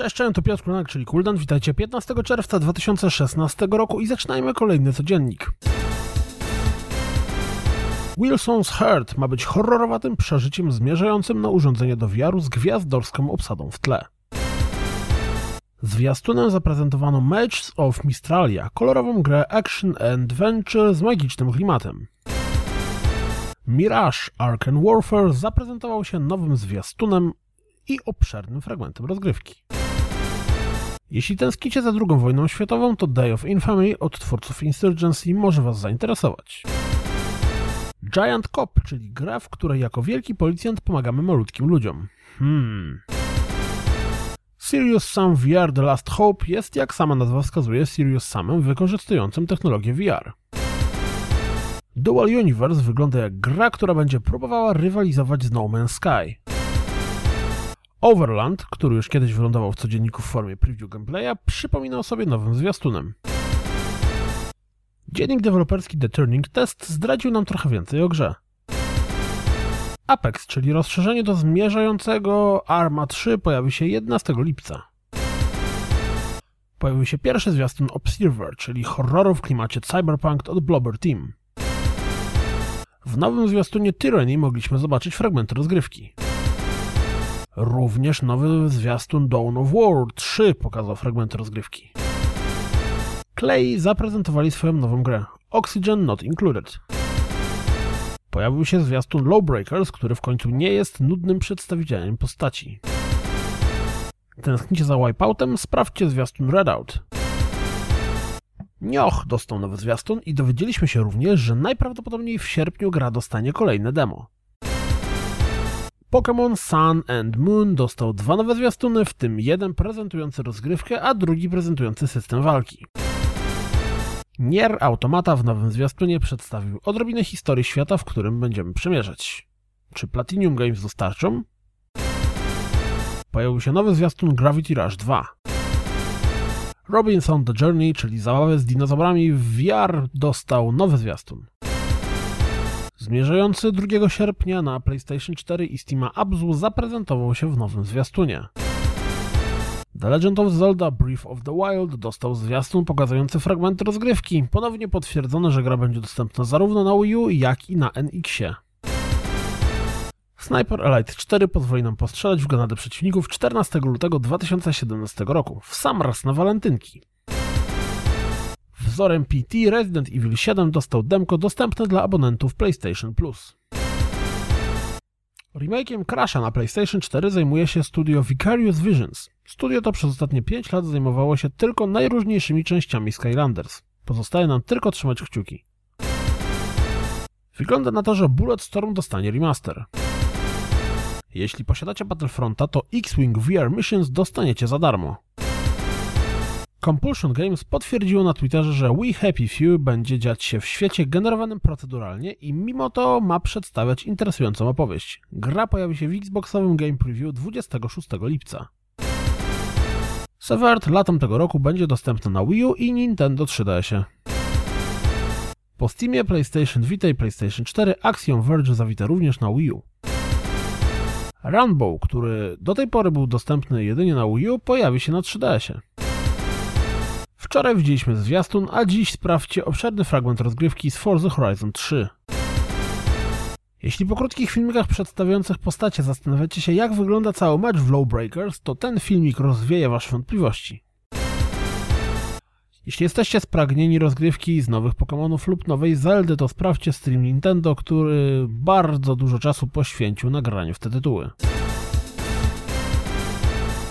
Cześć, cześć, to Piotr Klunak, czyli Kuldan. Witajcie 15 czerwca 2016 roku i zaczynajmy kolejny codziennik. Wilson's Heart ma być horrorowatym przeżyciem zmierzającym na urządzenie do wiaru z gwiazdorską obsadą w tle. Zwiastunem zaprezentowano Mages of Mistralia, kolorową grę action and adventure z magicznym klimatem. Mirage Arken Warfare zaprezentował się nowym zwiastunem i obszernym fragmentem rozgrywki. Jeśli tęsknicie za II wojną światową, to Day of Infamy od twórców Insurgency może Was zainteresować. Giant Cop, czyli gra, w której jako wielki policjant pomagamy malutkim ludziom. Hmm. Serious Sam VR The Last Hope jest, jak sama nazwa wskazuje, Serious Samem wykorzystującym technologię VR. Dual Universe wygląda jak gra, która będzie próbowała rywalizować z No Man's Sky. Overland, który już kiedyś wylądował w codzienniku w formie preview gameplaya, przypominał sobie nowym zwiastunem. Dziennik deweloperski The Turning Test zdradził nam trochę więcej o grze. Apex, czyli rozszerzenie do zmierzającego Arma 3 pojawi się 11 lipca. Pojawił się pierwszy zwiastun Observer, czyli horroru w klimacie cyberpunk od Blobber Team. W nowym zwiastunie Tyranny mogliśmy zobaczyć fragmenty rozgrywki. Również nowy zwiastun Dawn of War 3 pokazał fragmenty rozgrywki. Clay zaprezentowali swoją nową grę Oxygen Not Included. Pojawił się zwiastun Lawbreakers, który w końcu nie jest nudnym przedstawicielem postaci. Tęsknicie za Wipeoutem? Sprawdźcie zwiastun Redout. Nioch dostał nowy zwiastun i dowiedzieliśmy się również, że najprawdopodobniej w sierpniu gra dostanie kolejne demo. Pokémon Sun and Moon dostał dwa nowe zwiastuny, w tym jeden prezentujący rozgrywkę, a drugi prezentujący system walki. Nier Automata w nowym zwiastunie przedstawił odrobinę historii świata, w którym będziemy przemierzać. Czy Platinum Games dostarczą? Pojawił się nowy zwiastun Gravity Rush 2. Robinson The Journey, czyli zabawę z dinozaurami w VR, dostał nowy zwiastun. Zmierzający 2 sierpnia na PlayStation 4 i Steama Abzu zaprezentował się w nowym zwiastunie. The Legend of Zelda Breath of the Wild dostał zwiastun pokazujący fragmenty rozgrywki. Ponownie potwierdzono, że gra będzie dostępna zarówno na Wii U, jak i na NX-ie. Sniper Elite 4 pozwoli nam postrzelać w granadę przeciwników 14 lutego 2017 roku, w sam raz na walentynki. Wzorem PT Resident Evil 7 dostał demko dostępne dla abonentów PlayStation Plus. Remake'iem Crasha na PlayStation 4 zajmuje się studio Vicarious Visions. Studio to przez ostatnie 5 lat zajmowało się tylko najróżniejszymi częściami Skylanders. Pozostaje nam tylko trzymać kciuki. Wygląda na to, że Bulletstorm dostanie remaster. Jeśli posiadacie Battlefronta, to X-Wing VR Missions dostaniecie za darmo. Compulsion Games potwierdziło na Twitterze, że We Happy Few będzie dziać się w świecie generowanym proceduralnie i mimo to ma przedstawiać interesującą opowieść. Gra pojawi się w Xboxowym Game Preview 26 lipca. Severed latem tego roku będzie dostępny na Wii U i Nintendo 3DS. Po Steamie, PlayStation Vita i PlayStation 4 Axiom Verge zawita również na Wii U. Runbow, który do tej pory był dostępny jedynie na Wii U, pojawi się na 3DS-ie. Wczoraj widzieliśmy zwiastun, a dziś sprawdźcie obszerny fragment rozgrywki z Forza Horizon 3. Jeśli po krótkich filmikach przedstawiających postacie zastanawiacie się jak wygląda cały mecz w Lowbreakers, to ten filmik rozwieje wasze wątpliwości. Jeśli jesteście spragnieni rozgrywki z nowych Pokémonów lub nowej Zeldy, to sprawdźcie stream Nintendo, który bardzo dużo czasu poświęcił nagraniu w te tytuły.